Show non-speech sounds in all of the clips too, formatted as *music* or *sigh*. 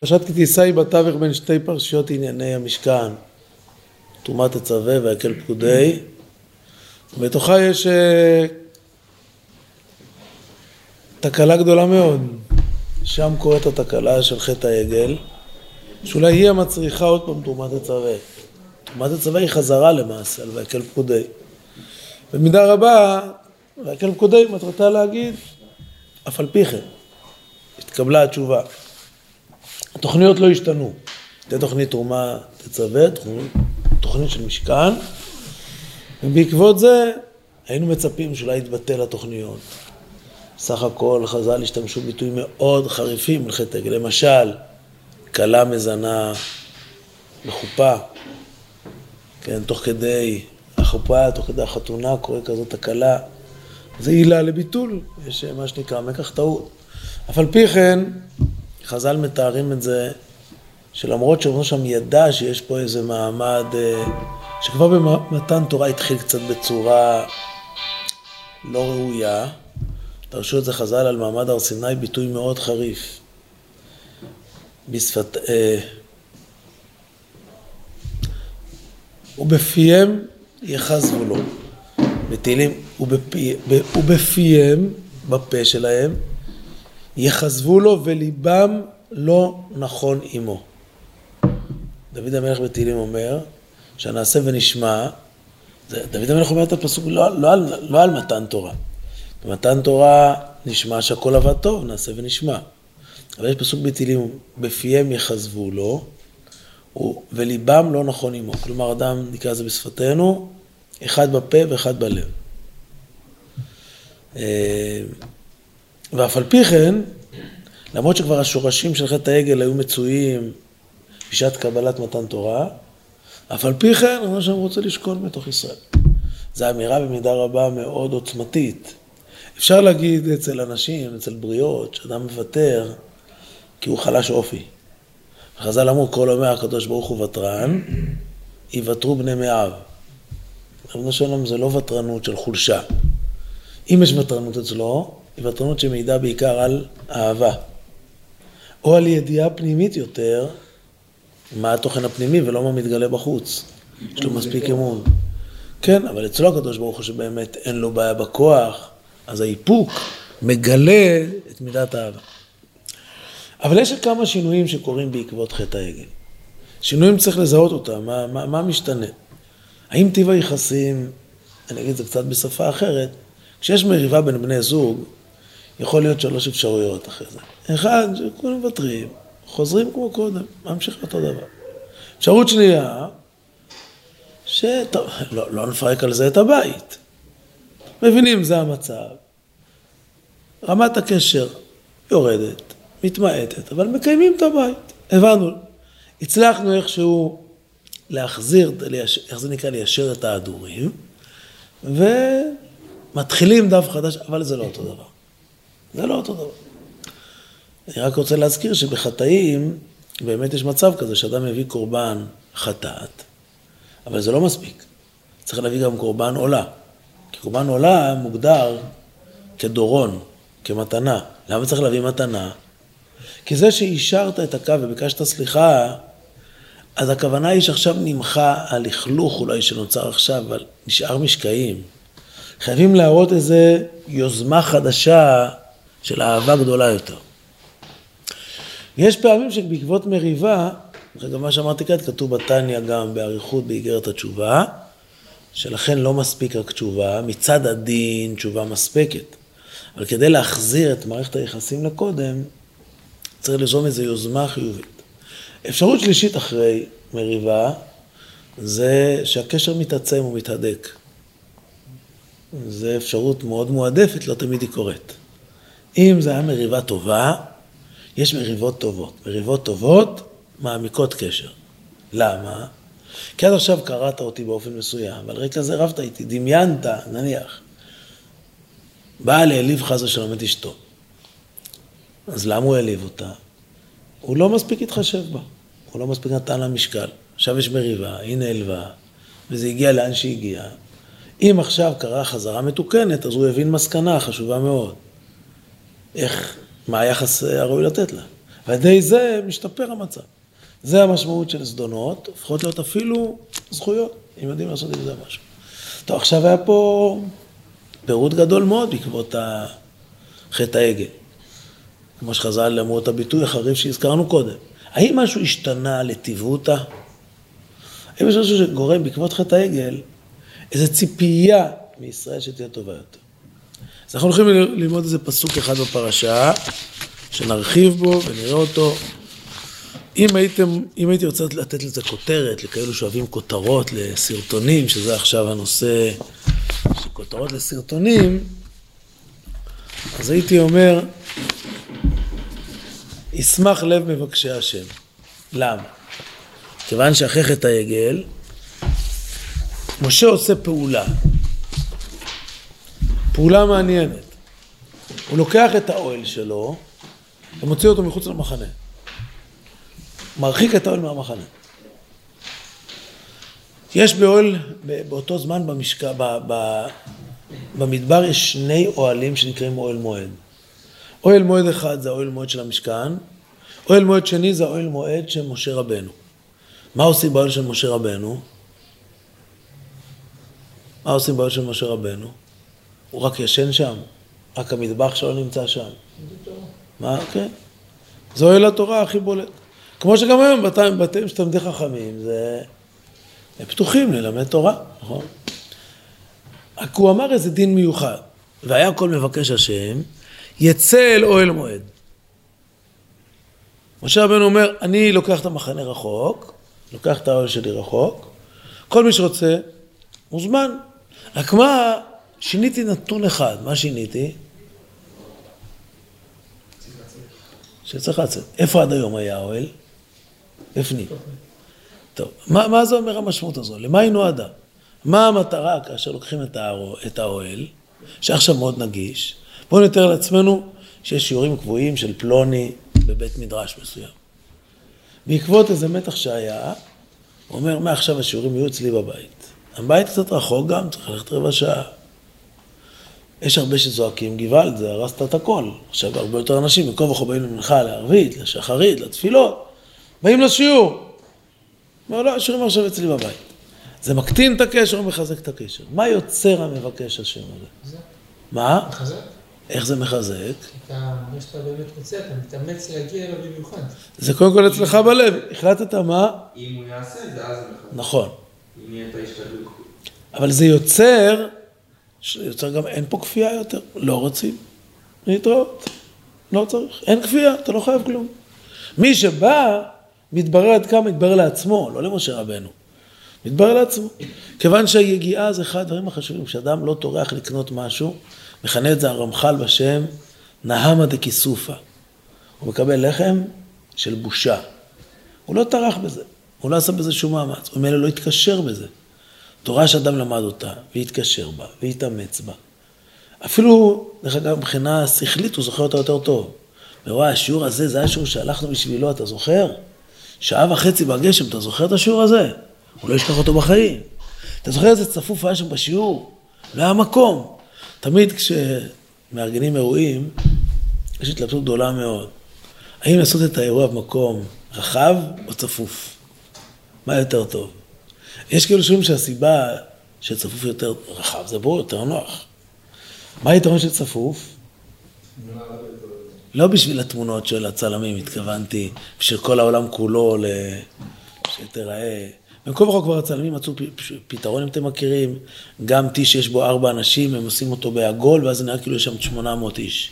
פרשת כי תישא היא בתווך בין שתי פרשיות ענייני המשכן, תרומת תצווה והקל פקודי, בתוכה יש אה, תקלה גדולה מאוד, שם קורית התקלה של חטא העגל, שאולי היא המצריכה עוד פעם תרומת תצווה. תרומת תצווה היא חזרה למעשה על והקל פקודי. במידה רבה, והקל פקודי מטרתה להגיד, אף על פי כן, התקבלה התשובה. התוכניות לא השתנו. זו תוכנית תרומה תצווה, תוכנית, תוכנית של משכן, ובעקבות זה היינו מצפים שאולי יתבטל התוכניות. סך הכל חז"ל השתמשו ביטויים מאוד חריפים עגל. למשל, כלה מזנה בחופה, כן, תוך כדי החופה, תוך כדי החתונה, קורה כזאת תקלה. זה עילה לביטול, יש מה שנקרא מקח טעות. אף על פי כן, חז"ל מתארים את זה, שלמרות שאומרים שם ידע שיש פה איזה מעמד, אה, שכבר במתן תורה התחיל קצת בצורה לא ראויה, דרשו את זה חז"ל על מעמד הר סיני ביטוי מאוד חריף. בשפת... אה, ובפיהם יחזבו לו. בתהילים, ובפי, ובפיהם, בפה שלהם, יחזבו לו וליבם לא נכון עמו. דוד המלך בתהילים אומר, שנעשה ונשמע, דוד המלך אומר את הפסוק לא, לא, על, לא על מתן תורה. במתן תורה נשמע שהכל עבד טוב, נעשה ונשמע. אבל יש פסוק בתהילים, בפיהם יחזבו לו, וליבם לא נכון עמו. כלומר, אדם, נקרא לזה בשפתנו, אחד בפה ואחד בלב. ואף על פי כן, למרות שכבר השורשים של חטא העגל היו מצויים בשעת קבלת מתן תורה, אף על פי כן, אומר שאני רוצה לשכון בתוך ישראל. זו אמירה במידה רבה מאוד עוצמתית. אפשר להגיד אצל אנשים, אצל בריאות, שאדם מוותר כי הוא חלש אופי. חז"ל אמרו, כל אומר הקדוש ברוך הוא ותרן, יוותרו בני מאב. רבנו שלום זה לא ותרנות של חולשה. אם יש ותרנות אצלו, היא ותרנות שמעידה בעיקר על אהבה. או על ידיעה פנימית יותר, מה התוכן הפנימי ולא מה מתגלה בחוץ. יש לו מספיק אמון. כן, אבל אצלו הקדוש ברוך הוא שבאמת אין לו בעיה בכוח, אז האיפוק מגלה את מידת האהבה. אבל יש כמה שינויים שקורים בעקבות חטא העגל. שינויים צריך לזהות אותם, מה, מה, מה משתנה? האם טיב היחסים, אני אגיד את זה קצת בשפה אחרת, כשיש מריבה בין בני זוג, יכול להיות שלוש אפשרויות אחרי זה. אחד, שכולם מוותרים, חוזרים כמו קודם, ממשיך אותו דבר. אפשרות שנייה, שטוב, לא, לא נפרק על זה את הבית. מבינים, זה המצב. רמת הקשר יורדת, מתמעטת, אבל מקיימים את הבית. הבנו, הצלחנו איכשהו להחזיר, איך זה נקרא? ליישר את ההדורים, ומתחילים דף חדש, אבל זה לא אותו דבר. זה לא אותו דבר. אני רק רוצה להזכיר שבחטאים באמת יש מצב כזה שאדם מביא קורבן חטאת, אבל זה לא מספיק. צריך להביא גם קורבן עולה. כי קורבן עולה מוגדר כדורון, כמתנה. למה צריך להביא מתנה? כי זה שאישרת את הקו וביקשת סליחה, אז הכוונה היא שעכשיו נמחה הלכלוך אולי שנוצר עכשיו, אבל נשאר משקעים. חייבים להראות איזו יוזמה חדשה של אהבה גדולה יותר. יש פעמים שבעקבות מריבה, רגע, מה שאמרתי כעת כתוב בתניא גם באריכות באיגרת התשובה, שלכן לא מספיק רק תשובה, מצד הדין תשובה מספקת. אבל כדי להחזיר את מערכת היחסים לקודם, צריך ליזום איזו יוזמה חיובית. אפשרות שלישית אחרי מריבה, זה שהקשר מתעצם ומתהדק. זו אפשרות מאוד מועדפת, לא תמיד היא קורית. אם זה היה מריבה טובה, יש מריבות טובות. מריבות טובות מעמיקות קשר. למה? כי עד עכשיו קראת אותי באופן מסוים, ועל רקע זה רבת איתי, דמיינת, נניח. באה להעליב חס ושלום את אשתו. אז למה הוא העליב אותה? הוא לא מספיק התחשב בה, הוא לא מספיק נתן לה משקל. עכשיו יש מריבה, היא נעלבה, וזה הגיע לאן שהגיע. אם עכשיו קרה חזרה מתוקנת, אז הוא הבין מסקנה חשובה מאוד. איך מה היחס הראוי לתת לה. ועל ידי זה משתפר המצב. זה המשמעות של זדונות, הופכות להיות אפילו זכויות, אם יודעים לעשות עם זה משהו. טוב, עכשיו היה פה פירוט גדול מאוד בעקבות חטא העגל. כמו שחז"ל אמרו את הביטוי החריף שהזכרנו קודם. האם משהו השתנה לטיבותא? האם יש משהו שגורם בעקבות חטא העגל איזו ציפייה מישראל שתהיה טובה יותר? אנחנו הולכים ללמוד איזה פסוק אחד בפרשה, שנרחיב בו ונראה אותו. אם הייתם, אם הייתי רוצה לתת לזה כותרת, לכאלו שאוהבים כותרות לסרטונים, שזה עכשיו הנושא של כותרות לסרטונים, אז הייתי אומר, ישמח לב מבקשי השם. למה? כיוון שאחרי חטא העגל, משה עושה פעולה. פעולה מעניינת. הוא לוקח את האוהל שלו ומוציא אותו מחוץ למחנה. מרחיק את האוהל מהמחנה. יש באוהל, באותו זמן במשקע, ב, ב, במדבר יש שני אוהלים שנקראים אוהל מועד. אוהל מועד אחד זה האוהל מועד של המשכן, אוהל מועד שני זה האוהל מועד של משה רבנו. מה עושים באוהל של משה רבנו? מה עושים באוהל של משה רבנו? הוא רק ישן שם? רק המטבח שלו נמצא שם? מה? כן. זה אוהל התורה הכי בולט. כמו שגם היום בתים, בתים של תלמידי חכמים, זה... הם פתוחים ללמד תורה, נכון? רק הוא אמר איזה דין מיוחד. והיה כל מבקש השם, יצא אל אוהל מועד. משה רבנו אומר, אני לוקח את המחנה רחוק, לוקח את האוהל שלי רחוק, כל מי שרוצה, מוזמן. רק מה, שיניתי נתון אחד, מה שיניתי? שצריך לצאת. איפה עד היום היה האוהל? בפנים. טוב, מה, מה זה אומר המשמעות הזו? למה היא נועדה? מה המטרה כאשר לוקחים את האוהל, שעכשיו מאוד נגיש? בואו נתאר לעצמנו שיש שיעורים קבועים של פלוני בבית מדרש מסוים. בעקבות איזה מתח שהיה, הוא אומר, מעכשיו השיעורים יהיו אצלי בבית. הבית קצת רחוק גם, צריך ללכת רבע שעה. יש הרבה שזועקים, גוואלד, זה הרסת את הכל. עכשיו הרבה יותר אנשים, מכל וכה באים למנחה, לערבית, לשחרית, לתפילות, באים לשיעור. אומר, לא, השיעורים עכשיו אצלי בבית. זה מקטין את הקשר ומחזק את הקשר. מה יוצר המבקש השם הזה? זה. מה? מחזק. איך זה מחזק? אתה, מה שאתה באמת רוצה, אתה מתאמץ להגיע אליו במיוחד. זה קודם כל אצלך בלב. החלטת מה? אם הוא יעשה את זה, אז זה מחזק. נכון. אם יהיה את ההשתדלות. אבל זה יוצר, יוצר גם, אין פה כפייה יותר. לא רוצים. להתראות. לא צריך. אין כפייה, אתה לא חייב כלום. מי שבא, מתברר עד כמה מתברר לעצמו, לא למשה רבנו. מתברר לעצמו. כיוון שהיגיעה זה אחד הדברים החשובים. כשאדם לא טורח לקנות משהו, מכנה את זה הרמח"ל בשם נהמה דקיסופה. הוא מקבל לחם של בושה. הוא לא טרח בזה, הוא לא עשה בזה שום מאמץ, הוא ממילא לא התקשר בזה. תורה שאדם למד אותה, והתקשר בה, והתאמץ בה. אפילו, דרך אגב, מבחינה שכלית הוא זוכר אותה יותר טוב. וואי, השיעור הזה, זה השיעור שהלכנו בשבילו, אתה זוכר? שעה וחצי בגשם, אתה זוכר את השיעור הזה? הוא לא ישכח אותו בחיים. אתה זוכר איזה צפוף היה שם בשיעור? לא היה מקום. תמיד כשמארגנים אירועים, יש התלבטות גדולה מאוד. האם לעשות את האירוע במקום רחב או צפוף? מה יותר טוב? יש כאילו שאומרים שהסיבה שצפוף יותר רחב זה ברור, יותר נוח. מה היתרון של צפוף? לא בשביל התמונות של הצלמים התכוונתי, בשביל כל העולם כולו, שתיראה. במקום וכה כבר הצלמים מצאו פתרון, אם אתם מכירים, גם טי שיש בו ארבע אנשים, הם עושים אותו בעגול, ואז נראה כאילו יש שם 800 איש.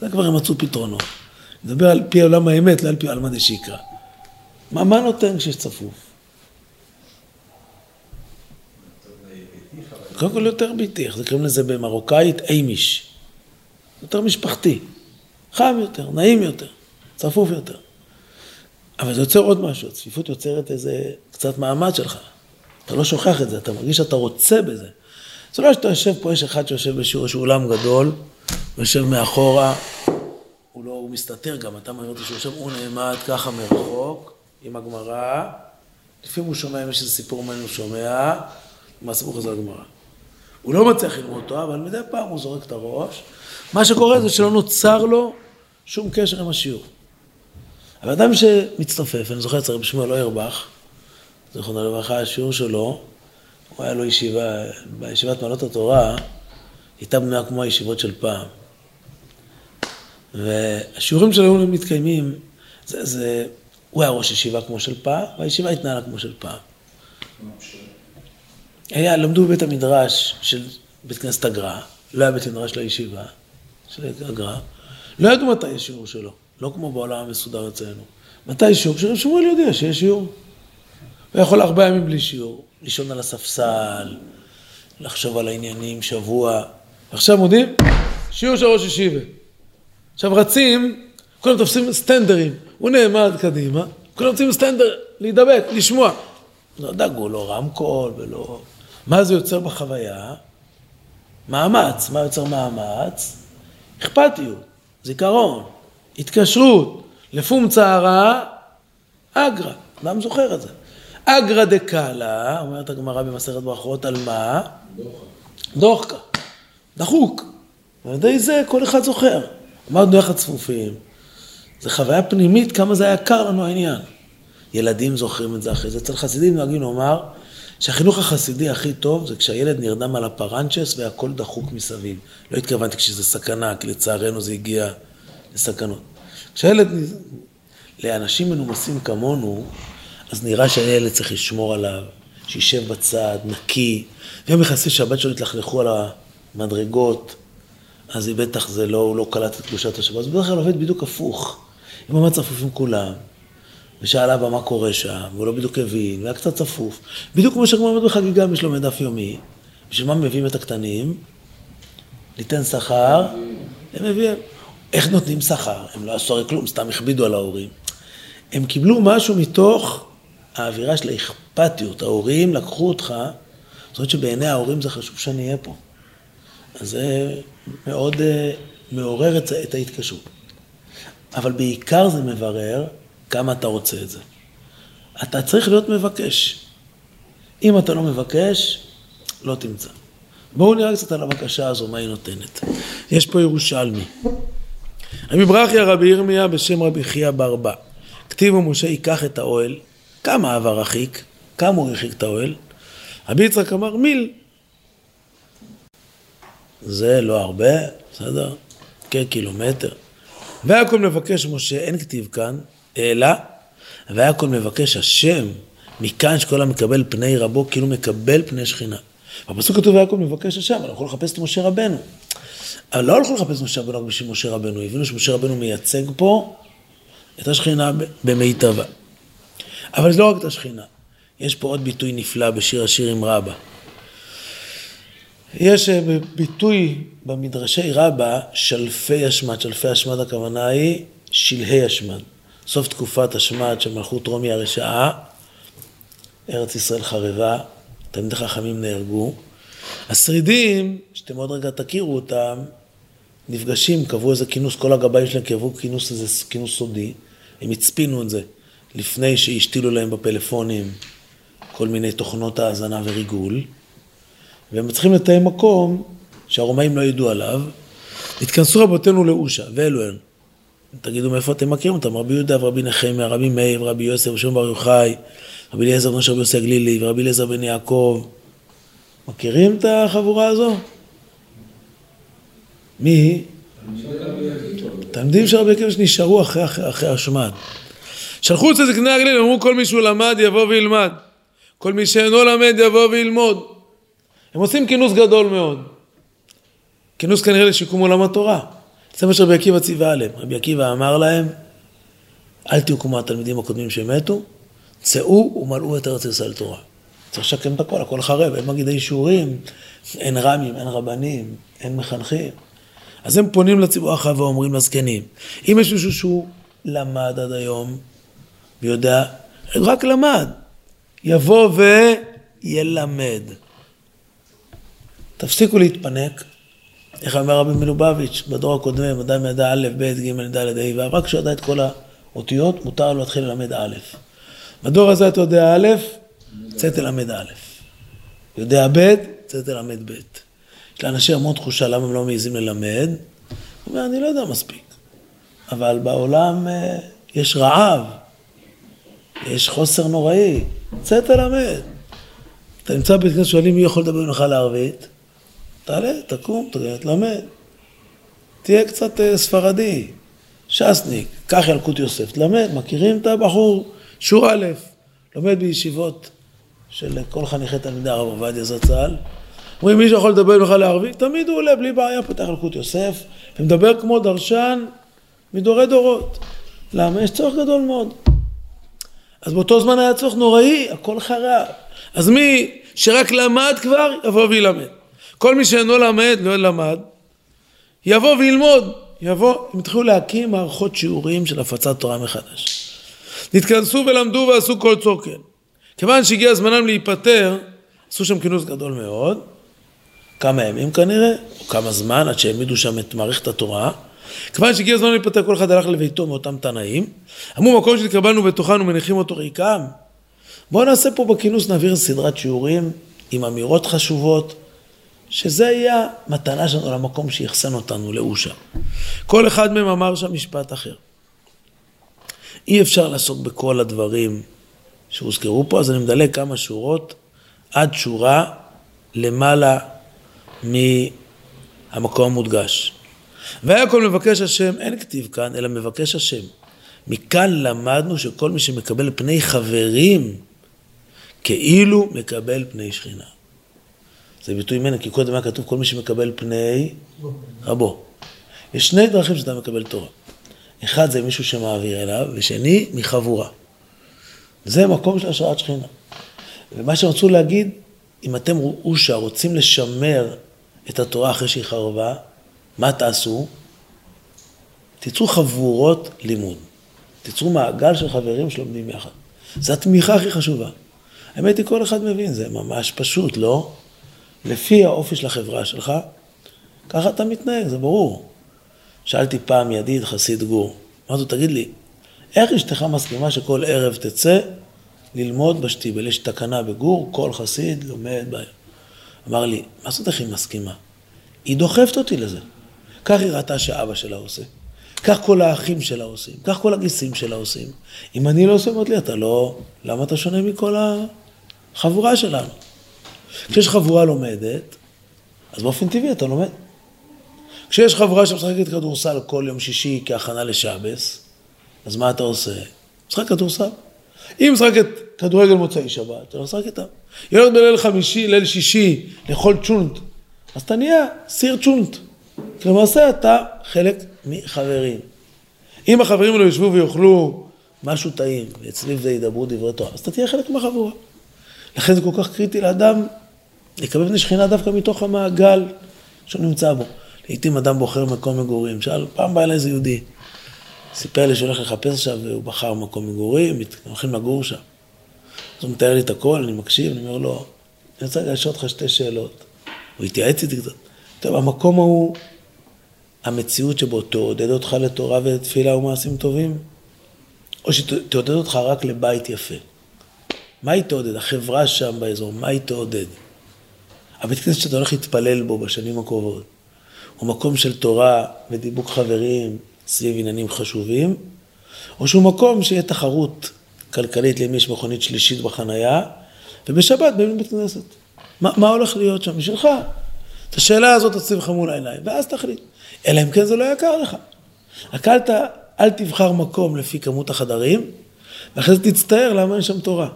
זה כבר הם מצאו פתרונות. נדבר על פי עולם האמת, לא על פי עלמא דשיקרא. מה, מה נותן כשיש צפוף? קודם כל יותר ביתי, איך זה קוראים לזה במרוקאית? אימיש. יותר משפחתי. חם יותר, נעים יותר, צפוף יותר. אבל זה יוצר עוד משהו, הצפיפות יוצרת איזה קצת מעמד שלך. אתה לא שוכח את זה, אתה מרגיש שאתה רוצה בזה. זה לא שאתה יושב פה, יש אחד שיושב בשיעור שהוא אולם גדול, ויושב מאחורה, הוא לא, הוא מסתתר גם, אתה מבין אותו שהוא יושב, הוא נעמד ככה מרחוק, עם הגמרא, לפעמים הוא שומע, אם יש איזה סיפור מעניין הוא שומע, מה הסיפור הזה לגמרא. הוא לא מצליח ללמוד אותו, אבל מדי פעם הוא זורק את הראש. מה שקורה זה שלא נוצר לו שום קשר עם השיעור. אבל אדם שמצטופף, אני זוכר אצל רבי שמואל אוירבך, זכרונו לברכה, השיעור שלו, הוא היה לו ישיבה, בישיבת מעלות התורה, הייתה בנויה כמו הישיבות של פעם. והשיעורים שלו היו מתקיימים, זה, זה, הוא היה ראש ישיבה כמו של פעם, והישיבה התנהלה כמו של פעם. היה, למדו בבית המדרש של בית כנסת הגר"א, לא היה בית מדרש לישיבה של הגר"א, לא ידעו מתי יש שיעור שלו, לא כמו בעולם המסודר אצלנו. מתי שיעור? כשרב שמואל יודע שיש שיעור. הוא יכול ארבעה ימים בלי שיעור, לישון על הספסל, לחשוב על העניינים שבוע. עכשיו מודים, שיעור של ראש ישיבה. עכשיו רצים, כולם תופסים סטנדרים, הוא נעמד קדימה, כולם רוצים סטנדר, להידבק, לשמוע. לא דאגו, לא רמקול ולא... מה זה יוצר בחוויה? מאמץ. מה יוצר מאמץ? אכפתיות, זיכרון, התקשרות, לפום צערה, אגרא. אדם זוכר את זה. אגרא דקאלה, אומרת הגמרא במסכת ברכות, על מה? דוחקה. דחוק. ועל ידי זה כל אחד זוכר. אמרנו איך הצפופים. זו חוויה פנימית, כמה זה היה קר לנו העניין. ילדים זוכרים את זה אחרי זה. אצל חסידים נוהגים לומר שהחינוך החסידי הכי טוב זה כשהילד נרדם על הפרנצ'ס והכל דחוק מסביב. לא התכוונתי כשזה סכנה, כי לצערנו זה הגיע לסכנות. כשהילד, לאנשים מנומסים כמונו, אז נראה שהילד צריך לשמור עליו, שישב בצד, נקי. ויום יחסי שהבת שלו התלכלכו על המדרגות, אז היא בטח זה לא, הוא לא קלט את קדושת השבת. אז בדרך כלל עובד בדיוק הפוך. עם כולם, ושאל אבא מה קורה שם, והוא לא בדיוק הבין, והיה קצת צפוף. בדיוק כמו שגמר עומד בחגיגה, יש לו מדף יומי. בשביל מה מביאים את הקטנים? ניתן שכר, הם מביאים. איך נותנים שכר? הם לא עשו הרי כלום, סתם הכבידו על ההורים. הם קיבלו משהו מתוך האווירה של האכפתיות. ההורים לקחו אותך, זאת אומרת שבעיני ההורים זה חשוב שאני אהיה פה. אז זה מאוד uh, מעורר את, את ההתקשרות. אבל בעיקר זה מברר כמה אתה רוצה את זה. אתה צריך להיות מבקש. אם אתה לא מבקש, לא תמצא. בואו נראה קצת על הבקשה הזו, מה היא נותנת. יש פה ירושלמי. רבי ברכיה רבי ירמיה בשם רבי חייא ברבא. כתיבו משה ייקח את האוהל, כמה עבר רחיק? כמה הוא הרחיק את האוהל? רבי יצחק אמר מיל. זה לא הרבה, בסדר? כקילומטר. והכל מבקש משה, אין כתיב כאן, אלא, והכל מבקש השם, מכאן שכל המקבל פני רבו, כאילו מקבל פני שכינה. בפסוק כתוב והכל מבקש השם, אבל הלכו לחפש את משה רבנו. אבל לא הלכו לחפש משה רבנו רק בשביל משה רבנו, הבינו שמשה רבנו מייצג פה את השכינה במיטבה. אבל זה לא רק את השכינה, יש פה עוד ביטוי נפלא בשיר השירים רבה. יש אה, ביטוי במדרשי רבה, שלפי השמד, שלפי השמד הכוונה היא שלהי השמד. סוף תקופת השמד של מלכות רומי הרשעה, ארץ ישראל חרבה, תלמידי חכמים נהרגו. השרידים, שאתם עוד רגע תכירו אותם, נפגשים, קבעו איזה כינוס, כל הגבאים שלהם קבעו כינוס, איזה כינוס סודי, הם הצפינו את זה לפני שהשתילו להם בפלאפונים כל מיני תוכנות האזנה וריגול, והם צריכים לתאם מקום שהרומאים לא ידעו עליו. התכנסו רבותינו לאושה, ואלו הם. תגידו מאיפה אתם מכירים אותם, רבי יהודה ורבי נחמיה, רבי מאיר ורבי יוסף ושמעון בר יוחאי, רבי אליעזר בן רבי יוסי הגלילי ורבי אליעזר בן יעקב. מכירים את החבורה הזו? מי? תלמידים של רבי עקיבא שנשארו אחרי, אחרי, אחרי השמד. שלחו את זקני הגליל, אמרו כל מי שהוא למד יבוא וילמד. כל מי שאינו למד יבוא וילמוד. הם עושים כינוס גדול מאוד. כינוס כנראה לשיקום עולם התורה. זה מה שרבי עקיבא ציווה עליהם. רבי עקיבא אמר להם, אל תהיו כמו התלמידים הקודמים שמתו, צאו ומלאו את ארץ ישראל תורה. צריך לשקם את הכל, הכל חרב, אין מגידי שיעורים, אין רמים, אין רבנים, אין מחנכים. אז הם פונים לציבור הרחב ואומרים לזקנים, אם יש מישהו שהוא למד עד היום ויודע, רק למד, יבוא וילמד. תפסיקו להתפנק, איך אמר רבי מלובביץ' בדור הקודם, אדם ידע א', ב', ג', ד', ה', ו', רק כשהוא ידע את כל האותיות, מותר לו להתחיל ללמד א'. בדור הזה אתה יודע א', צא תלמד א'. יודע ב', צא תלמד ב'. יש לאנשים המון תחושה למה הם לא מעזים ללמד. הוא אומר, אני לא יודע מספיק. אבל בעולם אה, יש רעב, יש חוסר נוראי. צא תלמד. אתה נמצא בבית כנסת, שואלים מי יכול לדבר ממך לערבית? תעלה, תקום, תלמד. תהיה קצת אה, ספרדי, ש"סניק, קח ילקוט יוסף, תלמד, מכירים את הבחור? שור א', לומד בישיבות של כל חניכי תלמידי הרב עובדיה זצ"ל. אומרים, מי שיכול לדבר ממך לערבית, תמיד הוא עולה בלי בעיה, פותח ילקוט יוסף, ומדבר כמו דרשן מדורי דורות. למה? יש צורך גדול מאוד. אז באותו זמן היה צורך נוראי, הכל חרב. אז מי שרק למד כבר, יבוא וילמד. כל מי שאינו למד, לא למד, יבוא וילמוד. יבוא, הם התחילו להקים מערכות שיעורים של הפצת תורה מחדש. נתכנסו ולמדו ועשו כל צוקן. כיוון שהגיע זמנם להיפטר, עשו שם כינוס גדול מאוד, כמה ימים כנראה, או כמה זמן, עד שהעמידו שם את מערכת התורה. כיוון שהגיע הזמן להיפטר, כל אחד הלך לביתו מאותם תנאים. אמרו, מקום שנתקבלנו בתוכנו, מניחים אותו ריקם. בואו נעשה פה בכינוס, נעביר סדרת שיעורים עם אמירות חשובות, שזה יהיה המתנה שלנו למקום שיחסן אותנו, לאושה. כל אחד מהם אמר שם משפט אחר. אי אפשר לעסוק בכל הדברים שהוזכרו פה, אז אני מדלג כמה שורות עד שורה למעלה מהמקום המודגש. והיה כל מבקש השם, אין כתיב כאן, אלא מבקש השם. מכאן למדנו שכל מי שמקבל פני חברים, כאילו מקבל פני שכינה. זה ביטוי ממנו, כי קודם היה כתוב כל מי שמקבל פני רבו. יש שני דרכים שאתה מקבל תורה. אחד זה מישהו שמעביר אליו, ושני מחבורה. זה מקום של השראת שכינה. ומה שהם רצו להגיד, אם אתם אושה רוצים לשמר את התורה אחרי שהיא חרבה, מה תעשו? תיצרו חבורות לימוד. תיצרו מעגל של חברים שלומדים יחד. זו התמיכה הכי חשובה. האמת היא, כל אחד מבין, זה ממש פשוט, לא? לפי האופי של החברה שלך, ככה אתה מתנהג, זה ברור. שאלתי פעם ידיד, חסיד גור, אמרתי לו, תגיד לי, איך אשתך מסכימה שכל ערב תצא ללמוד בשטיבל? יש תקנה בגור, כל חסיד לומד בה. אמר לי, מה זאת איך היא מסכימה? היא דוחפת אותי לזה. כך היא ראתה שאבא שלה עושה. כך כל האחים שלה עושים. כך כל הגיסים שלה עושים. אם אני לא עושה, אומרת לי, אתה לא... למה אתה שונה מכל החבורה שלנו? כשיש חבורה לומדת, אז באופן טבעי אתה לומד. כשיש חבורה שמשחקת כדורסל כל יום שישי כהכנה לשבס, אז מה אתה עושה? משחק כדורסל. אם משחקת כדורגל מוצאי שבת, אתה משחק איתם. ילד בליל חמישי, ליל שישי, לאכול צ'ונט, אז אתה נהיה סיר צ'ונט. למעשה אתה חלק מחברים. אם החברים האלו ישבו ויאכלו משהו טעים, ואצלי זה ידברו דברי תורה, אז אתה תהיה חלק מהחבורה. לכן זה כל כך קריטי לאדם לקבל בני שכינה דווקא מתוך המעגל שהוא נמצא בו. לעיתים אדם בוחר מקום מגורים. שאל, פעם בא אליי איזה יהודי, סיפר לי שהוא הולך לחפש עכשיו, והוא בחר מקום מגורים, הולכים לגור שם. אז הוא מתאר לי את הכל, אני מקשיב, אני אומר לו, אני רוצה לשאול אותך שתי שאלות. הוא התייעץ איתי קצת. טוב, המקום ההוא, המציאות שבו תעודד אותך לתורה ולתפילה ומעשים טובים, או שתעודד אותך רק לבית יפה. מה היא תעודד? החברה שם באזור, מה היא תעודד? הבית כנסת שאתה הולך להתפלל בו בשנים הקרובות, הוא מקום של תורה ודיבוק חברים סביב עניינים חשובים, או שהוא מקום שיהיה תחרות כלכלית למי יש מכונית שלישית בחנייה, ובשבת באים לבית כנסת. מה, מה הולך להיות שם בשבילך? את השאלה הזאת תציב לך מול העיניים, ואז תחליט. אלא אם כן זה לא יקר לך. רק אל, ת, אל תבחר מקום לפי כמות החדרים, ואחרי זה תצטער למה אין שם תורה.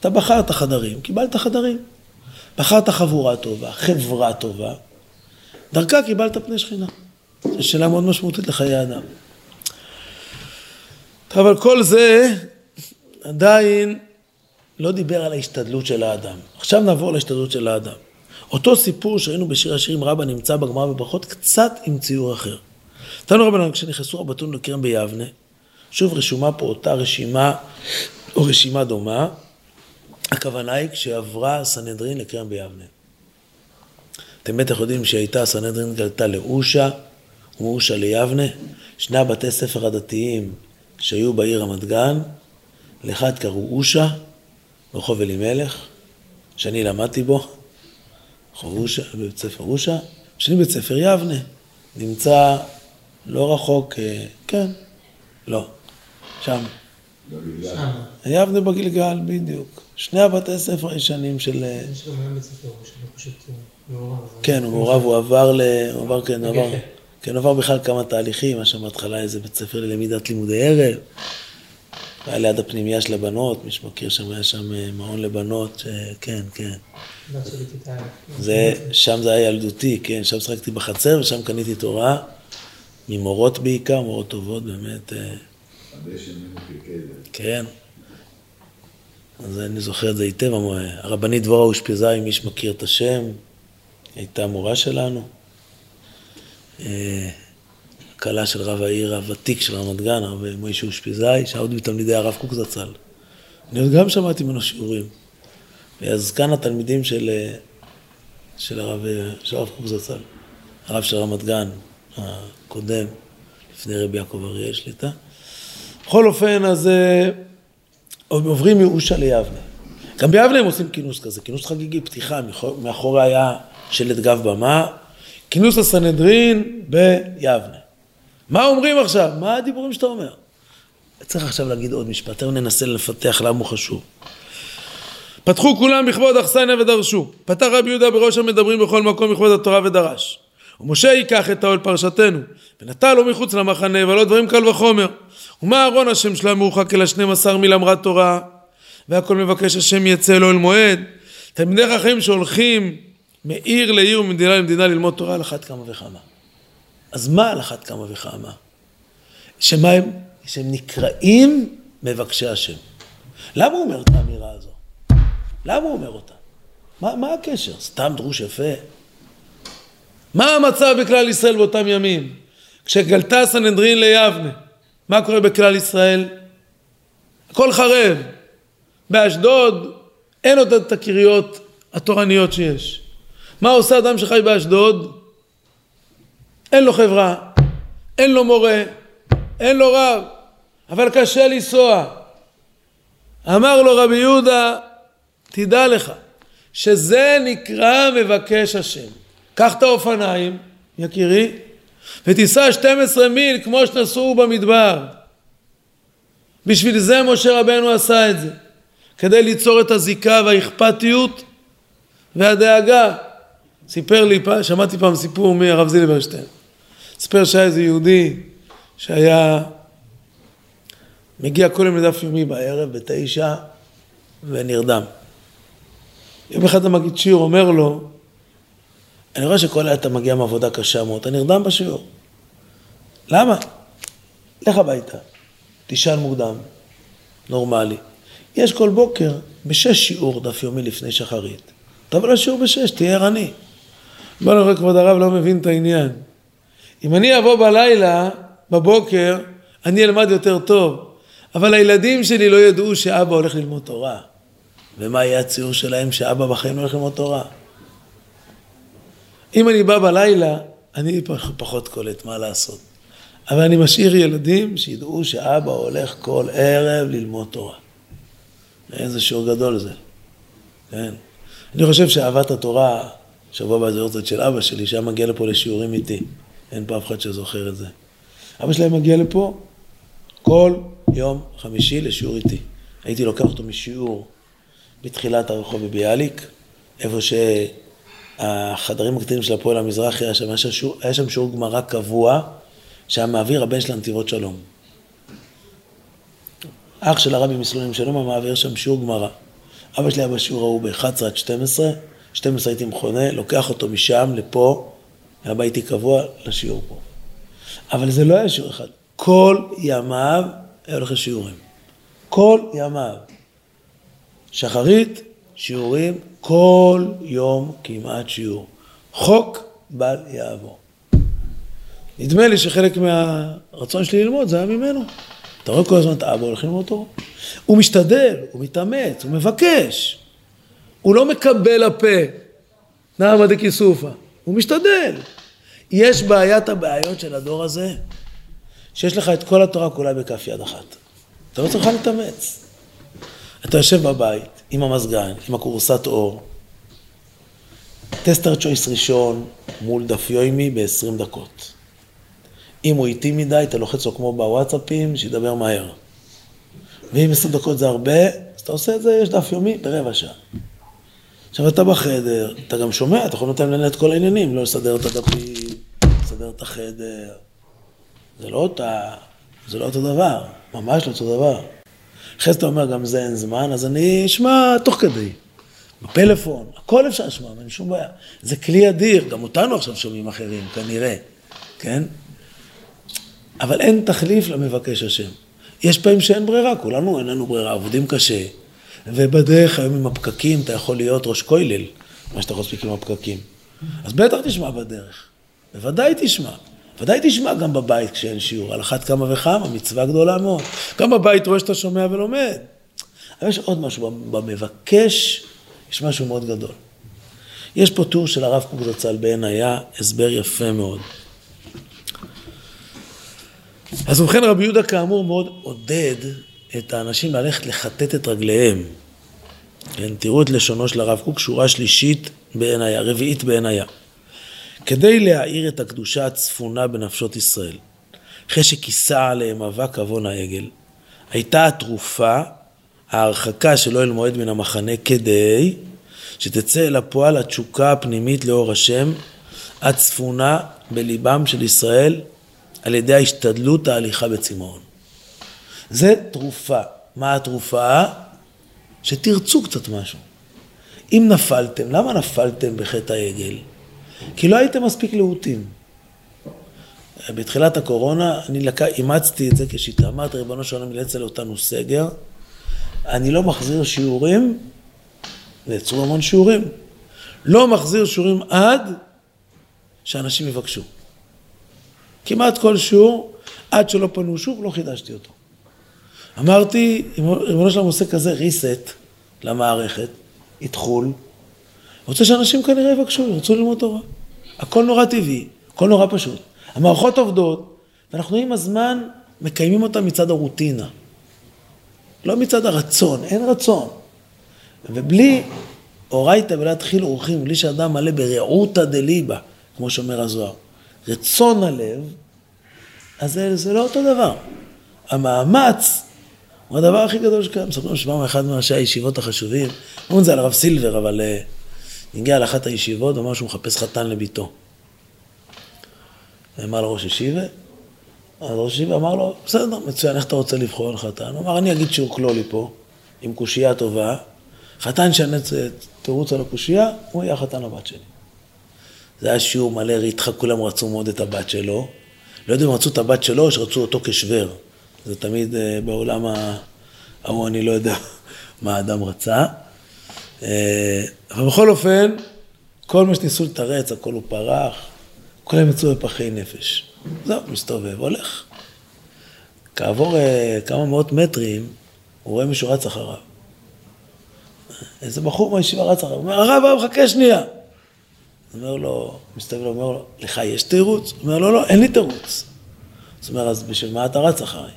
אתה בחרת חדרים, קיבלת חדרים. בחרת חבורה טובה, חברה טובה, דרכה קיבלת פני שכינה. זו שאלה מאוד משמעותית לחיי אדם. אבל כל זה עדיין לא דיבר על ההשתדלות של האדם. עכשיו נעבור להשתדלות של האדם. אותו סיפור שראינו בשיר השירים רבה נמצא בגמרא בברכות, קצת עם ציור אחר. תנו רבנן, כשנכנסו רבתון לכרם ביבנה, שוב רשומה פה אותה רשימה, או רשימה דומה, הכוונה היא כשעברה סנהדרין לכרם ביבנה. אתם בטח יודעים שהייתה, סנהדרין גלתה לאושה ומאושה ליבנה, שני הבתי ספר הדתיים שהיו בעיר רמת גן, לאחד קראו אושה, ברחוב אלימלך, שאני למדתי בו, רחוב אושה, בבית ספר אושה, שני בית ספר יבנה, נמצא לא רחוק, אה, כן, לא, שם. שם. יבנה בגלגל, בדיוק. שני הבתי ספר הישנים של... אה, יש גם היום בית ספר, שאני פשוט מעורב. כן, הוא מעורב, הוא עבר ל... הוא עבר, כן, הוא עבר... כן, הוא עבר בכלל כמה תהליכים, היה שם בהתחלה איזה בית ספר ללמידת לימודי ערב. היה ליד הפנימייה של הבנות, מי שמכיר שם, היה שם אה, מעון לבנות. כן, כן. כיתה... זה, שם זה היה ילדותי, כן, שם שחקתי בחצר ושם קניתי תורה, ממורות בעיקר, מורות טובות, באמת, אה. כן. אז אני זוכר את זה היטב, הרבנית דבורה אושפיזה, אם מי שמכיר את השם, הייתה המורה שלנו. אה, כלה של רב העיר הוותיק של רמת גן, הרב מוישה אושפיזאי, שהיה עוד מתלמידי הרב קוק זצ"ל. אני עוד גם שמעתי ממנו שיעורים. אז כאן התלמידים של, אה, של הרב, אה, של הרב קוק זצ"ל, הרב של רמת גן הקודם, לפני רבי יעקב אריאל שליטה. בכל אופן, אז עוברים מיאושה ליבנה. גם ביבנה הם עושים כינוס כזה, כינוס חגיגי, פתיחה, מאחור- מאחורי היה שלט גב במה, כינוס הסנהדרין ביבנה. מה אומרים עכשיו? מה הדיבורים שאתה אומר? צריך עכשיו להגיד עוד משפט, תכף ננסה לפתח למה הוא חשוב. פתחו כולם בכבוד אכסניה ודרשו. פתח רבי יהודה בראש המדברים בכל מקום בכבוד התורה ודרש. ומשה ייקח את האוהל פרשתנו, ונטע לו מחוץ למחנה, ולא דברים קל וחומר. ומה אהרון השם שלה מורחק אל השנים עשר מיל אמרת תורה, והכל מבקש השם יצא לו אל מועד. תלמידי חכמים שהולכים מעיר לעיר וממדינה למדינה ללמוד תורה על אחת כמה וכמה. אז מה על אחת כמה וכמה? שמה הם? שהם נקראים מבקשי השם. למה הוא אומר את האמירה הזו? למה הוא אומר אותה? מה, מה הקשר? סתם דרוש יפה? מה המצב בכלל ישראל באותם ימים? כשגלתה סנהדרין ליבנה, מה קורה בכלל ישראל? הכל חרב. באשדוד אין עוד את הקריות התורניות שיש. מה עושה אדם שחי באשדוד? אין לו חברה, אין לו מורה, אין לו רב, אבל קשה לנסוע. אמר לו רבי יהודה, תדע לך, שזה נקרא מבקש השם. קח את האופניים, יקירי, ותיסע 12 מיל כמו שנסעו במדבר. בשביל זה משה רבנו עשה את זה, כדי ליצור את הזיקה והאכפתיות והדאגה. סיפר לי, שמעתי פעם סיפור מהרב זילברשטיין. סיפר שהיה איזה יהודי שהיה מגיע כל יום לדף יומי בערב בתשע ונרדם. יום אחד המגיד שיעור אומר לו, אני רואה שכל עת אתה מגיע מעבודה קשה מאוד, אתה נרדם בשיעור. למה? לך הביתה, תישן מוקדם, נורמלי. יש כל בוקר בשש שיעור דף יומי לפני שחרית. תבוא לשיעור בשש, תהיה ערני. בוא נראה, כבוד הרב לא מבין את העניין. אם אני אבוא בלילה, בבוקר, אני אלמד יותר טוב. אבל הילדים שלי לא ידעו שאבא הולך ללמוד תורה. ומה יהיה הציור שלהם שאבא בחיים לא הולך ללמוד תורה? אם אני בא בלילה, אני פח- פחות קולט מה לעשות. אבל אני משאיר ילדים שידעו שאבא הולך כל ערב ללמוד תורה. איזה שיעור גדול זה, כן. אני חושב שאהבת התורה, שבוע יורצת של אבא שלי, שהיה מגיע לפה לשיעורים איתי. אין פה אף אחד שזוכר את זה. אבא שלהם מגיע לפה כל יום חמישי לשיעור איתי. הייתי לוקח אותו משיעור בתחילת הרחוב בביאליק, איפה שהחדרים הקטנים של הפועל המזרחי, היה שם, היה שם שיעור גמרא קבוע, שהיה מעביר הבן של הנתיבות שלום. אח של הרבי מסלולים שלום היה מעביר שם שיעור גמרא. אבא שלי היה בשיעור ההוא ב-11 עד 12, 12 הייתי מכונה, לוקח אותו משם לפה, היה בא איתי קבוע לשיעור פה. אבל זה לא היה שיעור אחד. כל ימיו היה הולך לשיעורים. כל ימיו. שחרית, שיעורים, כל יום כמעט שיעור. חוק בל יעבור. נדמה לי שחלק מהרצון שלי ללמוד זה היה ממנו. אתה רואה כל הזמן את האבא הולך ללמוד תורה? הוא משתדל, הוא מתאמץ, הוא מבקש. הוא לא מקבל הפה. נעמה דקיסופה. הוא משתדל. יש בעיית הבעיות של הדור הזה, שיש לך את כל התורה כולה בכף יד אחת. אתה לא צריך להתאמץ. אתה יושב בבית עם המזגן, עם הכורסת אור, טסטר צ'ויס ראשון מול דף יוימי ב-20 דקות. אם הוא איטי מדי, אתה לוחץ לו כמו בוואטסאפים, שידבר מהר. ואם עשר דקות זה הרבה, אז אתה עושה את זה, יש דף יומי ברבע שעה. עכשיו אתה בחדר, אתה גם שומע, אתה יכול לתת לנהל את כל העניינים, לא לסדר את הדפים, לסדר את החדר. זה לא אותה, זה לא אותו דבר, ממש לא אותו דבר. אחרי זה אתה אומר, גם זה אין זמן, אז אני אשמע תוך כדי. בפלאפון, הכל אפשר לשמוע, אין שום בעיה. זה כלי אדיר, גם אותנו עכשיו שומעים אחרים, כנראה, כן? אבל אין תחליף למבקש השם. יש פעמים שאין ברירה, כולנו אין לנו ברירה, עובדים קשה. ובדרך היום עם הפקקים אתה יכול להיות ראש כולל, מה שאתה יכול להספיק עם הפקקים. אז בטח תשמע בדרך, בוודאי תשמע. ודאי תשמע גם בבית כשאין שיעור, על אחת כמה וכמה, מצווה גדולה מאוד. גם בבית רואה שאתה שומע ולומד. אבל יש עוד משהו, במבקש יש משהו מאוד גדול. יש פה טור של הרב קוק זצ"ל בעין היה, הסבר יפה מאוד. אז ובכן רבי יהודה כאמור מאוד עודד את האנשים ללכת לכתת את רגליהם. כן, תראו את לשונו של הרב קוק, שורה שלישית בעין היה, רביעית בעין היה. כדי להאיר את הקדושה הצפונה בנפשות ישראל, אחרי שכיסה עליהם אבק עוון העגל, הייתה התרופה ההרחקה של אוהל מועד מן המחנה כדי שתצא אל הפועל התשוקה הפנימית לאור השם הצפונה בליבם של ישראל על ידי ההשתדלות ההליכה בצמאון. זה תרופה. מה התרופה? שתרצו קצת משהו. אם נפלתם, למה נפלתם בחטא העגל? כי לא הייתם מספיק להוטים. בתחילת הקורונה אני לק... אימצתי את זה כשיטה. אמרתי, ריבונו של עולם, ילץ אותנו סגר, אני לא מחזיר שיעורים, נעצרו המון שיעורים, לא מחזיר שיעורים עד שאנשים יבקשו. כמעט כל שיעור, עד שלא פנו שוב, לא חידשתי אותו. אמרתי, ריבונו שלנו עושה כזה reset למערכת, איתחול, רוצה שאנשים כנראה יבקשו, ירצו ללמוד תורה. הכל נורא טבעי, הכל נורא פשוט. המערכות עובדות, ואנחנו עם הזמן מקיימים אותן מצד הרוטינה. לא מצד הרצון, אין רצון. ובלי אורייתא ולהתחיל אורחים, בלי שאדם מלא ברעותא דליבה, כמו שאומר הזוהר, רצון הלב, אז זה, זה לא אותו דבר. המאמץ הוא הדבר הכי גדול שקיים. מספרים שבאנו אחד מראשי הישיבות החשובים, אומרים את זה על הרב סילבר, אבל uh, הגיע לאחת הישיבות ואמר שהוא מחפש חתן לביתו. אמר לראש ישיבה, אז ראש ישיבה אמר לו, בסדר, מצוין, איך אתה רוצה לבחור על חתן? הוא אמר, אני אגיד שהוא כלולי פה, עם קושייה טובה, חתן שנץ תירוץ על הקושייה, הוא יהיה החתן הבת שלי. זה היה שיעור מלא ריתחה, כולם רצו מאוד את הבת שלו. לא יודע אם רצו את הבת שלו או שרצו אותו כשוור. זה תמיד uh, בעולם ההוא, אני לא יודע *laughs* מה האדם רצה. Uh, אבל בכל אופן, כל מה שניסו לתרץ, הכל הוא פרח, כולם יצאו בפחי נפש. זהו, מסתובב, הולך. כעבור uh, כמה מאות מטרים, הוא רואה מישהו רץ אחריו. איזה בחור מהישיבה רץ אחריו, הוא אומר, הרב, הרב, חכה שנייה. אומר לו, מסתכל, אומר לו, לך יש תירוץ? הוא אומר לו, לא, אין לי תירוץ. אז הוא אומר, אז בשביל מה אתה רץ אחריי?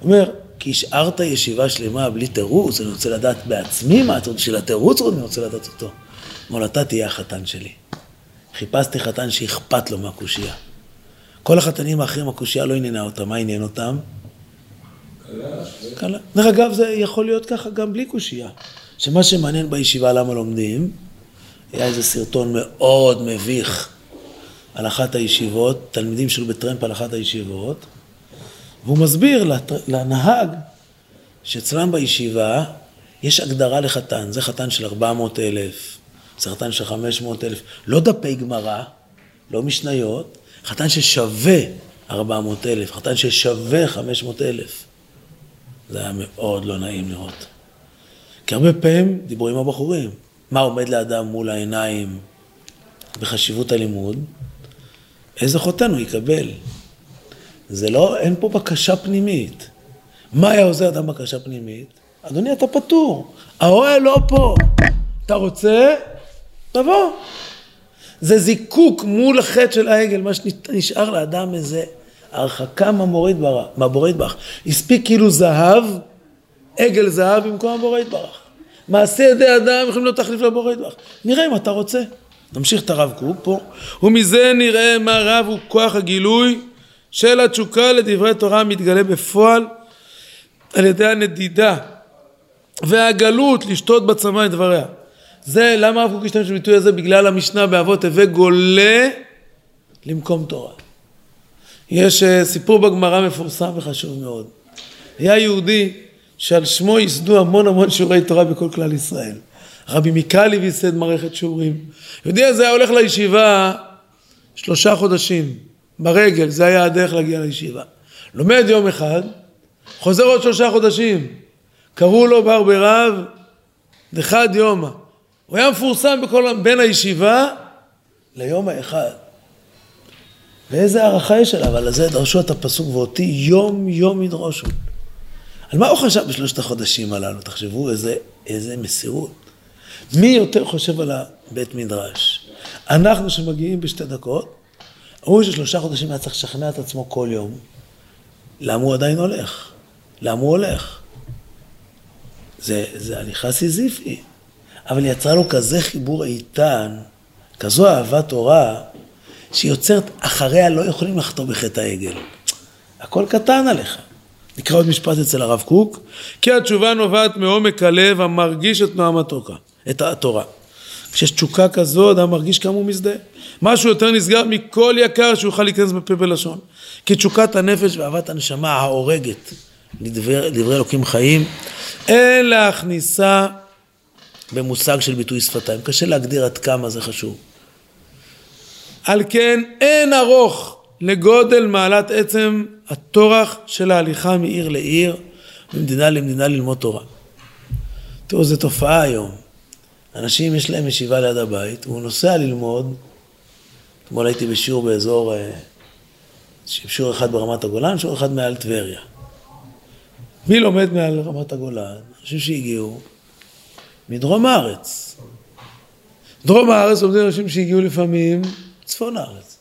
הוא אומר, כי השארת ישיבה שלמה בלי תירוץ, אני רוצה לדעת בעצמי מה אתה רוצה, בשביל התירוץ אני רוצה לדעת אותו. אמר לו, אתה תהיה החתן שלי. חיפשתי חתן שאכפת לו מהקושייה. כל החתנים האחרים, הקושייה לא עניינה אותם, מה עניין אותם? קלה. דרך אגב, זה יכול להיות ככה גם בלי קושייה. שמה שמעניין בישיבה למה לומדים, היה איזה סרטון מאוד מביך על אחת הישיבות, תלמידים שלו בטרמפ על אחת הישיבות, והוא מסביר לנהג שאצלם בישיבה יש הגדרה לחתן, זה חתן של 400 אלף, זה חתן של 500 אלף, לא דפי גמרא, לא משניות, חתן ששווה 400 אלף, חתן ששווה 500 אלף. זה היה מאוד לא נעים לראות. כי הרבה פעמים דיברו עם הבחורים. מה עומד לאדם מול העיניים בחשיבות הלימוד? איזה חותן הוא יקבל? זה לא, אין פה בקשה פנימית. מה היה עוזר אדם בקשה פנימית? אדוני, אתה פטור. האוהל לא פה. אתה רוצה? תבוא. זה זיקוק מול החטא של העגל, מה שנשאר לאדם איזה הרחקה מהבורא יתברך. הספיק כאילו זהב, עגל זהב במקום הבורא יתברך. מעשה ידי אדם יכולים להיות תחליף לבורא יתברך. נראה אם אתה רוצה. נמשיך את הרב קוק פה. ומזה נראה מה רב הוא כוח הגילוי של התשוקה לדברי תורה מתגלה בפועל על ידי הנדידה והגלות לשתות בצמא את דבריה. זה למה הרב קוק השתמש בביטוי הזה? בגלל המשנה באבות הווה גולה למקום תורה. יש אה, סיפור בגמרא מפורסם וחשוב מאוד. היה יהודי שעל שמו ייסדו המון המון שיעורי תורה בכל כלל ישראל. רבי מיקלי וייסד מערכת שיעורים. יהודי הזה היה הולך לישיבה שלושה חודשים, ברגל, זה היה הדרך להגיע לישיבה. לומד יום אחד, חוזר עוד שלושה חודשים. קראו לו בר ברב דחד יומא. הוא היה מפורסם בכל, בין הישיבה ליום האחד. ואיזה הערכה יש עליו, על זה דרשו את הפסוק ואותי יום יום ידרושו. על מה הוא חשב בשלושת החודשים הללו? תחשבו איזה, איזה מסירות. מי יותר חושב על הבית מדרש? אנחנו שמגיעים בשתי דקות, הוא ששלושה חודשים היה צריך לשכנע את עצמו כל יום. למה הוא עדיין הולך? למה הוא הולך? זה, זה הליכה סיזיפי. אבל יצרה לו כזה חיבור איתן, כזו אהבת תורה, שיוצרת, אחריה לא יכולים לחתום בחטא העגל. הכל קטן עליך. נקרא עוד משפט אצל הרב קוק, כי התשובה נובעת מעומק הלב המרגיש את נועם התוקה, את התורה. כשיש תשוקה כזו, אדם מרגיש כמה הוא מזדהה. משהו יותר נסגר מכל יקר שהוא יוכל להיכנס בפה בלשון. כי תשוקת הנפש ואהבת הנשמה ההורגת לדבר, לדברי אלוקים חיים, אין להכניסה במושג של ביטוי שפתיים. קשה להגדיר עד כמה זה חשוב. על כן אין ארוך לגודל מעלת עצם הטורח של ההליכה מעיר לעיר, ממדינה למדינה ללמוד תורה. תראו, זו תופעה היום. אנשים יש להם ישיבה ליד הבית, והוא נוסע ללמוד. אתמול הייתי בשיעור באזור, אה, שיעור אחד ברמת הגולן, שיעור אחד מעל טבריה. מי לומד מעל רמת הגולן? אנשים שהגיעו מדרום הארץ. דרום הארץ לומדים אנשים שהגיעו לפעמים צפון הארץ.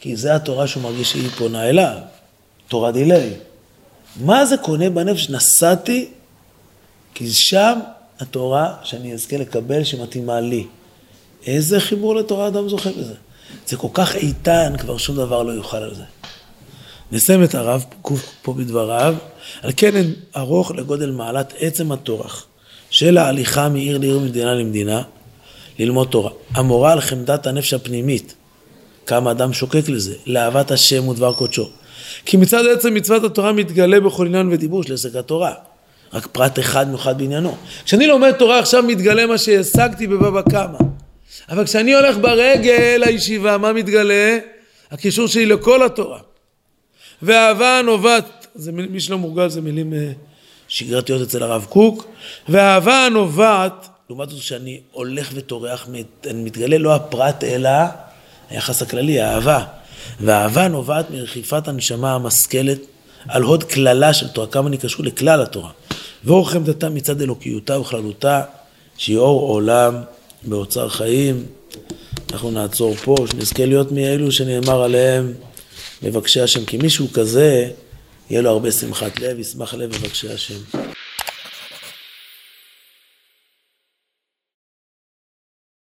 כי זה התורה שהוא מרגיש שהיא פונה אליו, תורה דילי. מה זה קונה בנפש? נסעתי, כי שם התורה שאני אזכה לקבל שמתאימה לי. איזה חיבור לתורה אדם זוכה בזה. זה כל כך איתן, כבר שום דבר לא יוכל על זה. נסיים את הרב פה בדבריו, על כן ארוך לגודל מעלת עצם הטורח של ההליכה מעיר לעיר ומדינה למדינה, ללמוד תורה. המורה על חמדת הנפש הפנימית, כמה אדם שוקק לזה, לאהבת השם ודבר קודשו. כי מצד עצם מצוות התורה מתגלה בכל עניין ודיבור של עסק התורה. רק פרט אחד מיוחד בעניינו. כשאני לומד תורה עכשיו מתגלה מה שהשגתי בבבא קמא. אבל כשאני הולך ברגל לישיבה, מה מתגלה? הקישור שלי לכל התורה. והאהבה הנובעת, זה מי שלא מורגל זה מילים אה, שגרתיות אצל הרב קוק, והאהבה הנובעת, לעומת זאת שאני הולך וטורח, מתגלה לא הפרט אלא היחס הכללי, האהבה. והאהבה נובעת מרחיפת הנשמה המשכלת על הוד קללה של תורה, כמה נקשרו לכלל התורה. ואור חמדתה מצד אלוקיותה וכללותה, שהיא אור עולם באוצר חיים. אנחנו נעצור פה, שנזכה להיות מאלו שנאמר עליהם מבקשי השם, כי מישהו כזה, יהיה לו הרבה שמחת לב, ישמח לב מבקשי השם.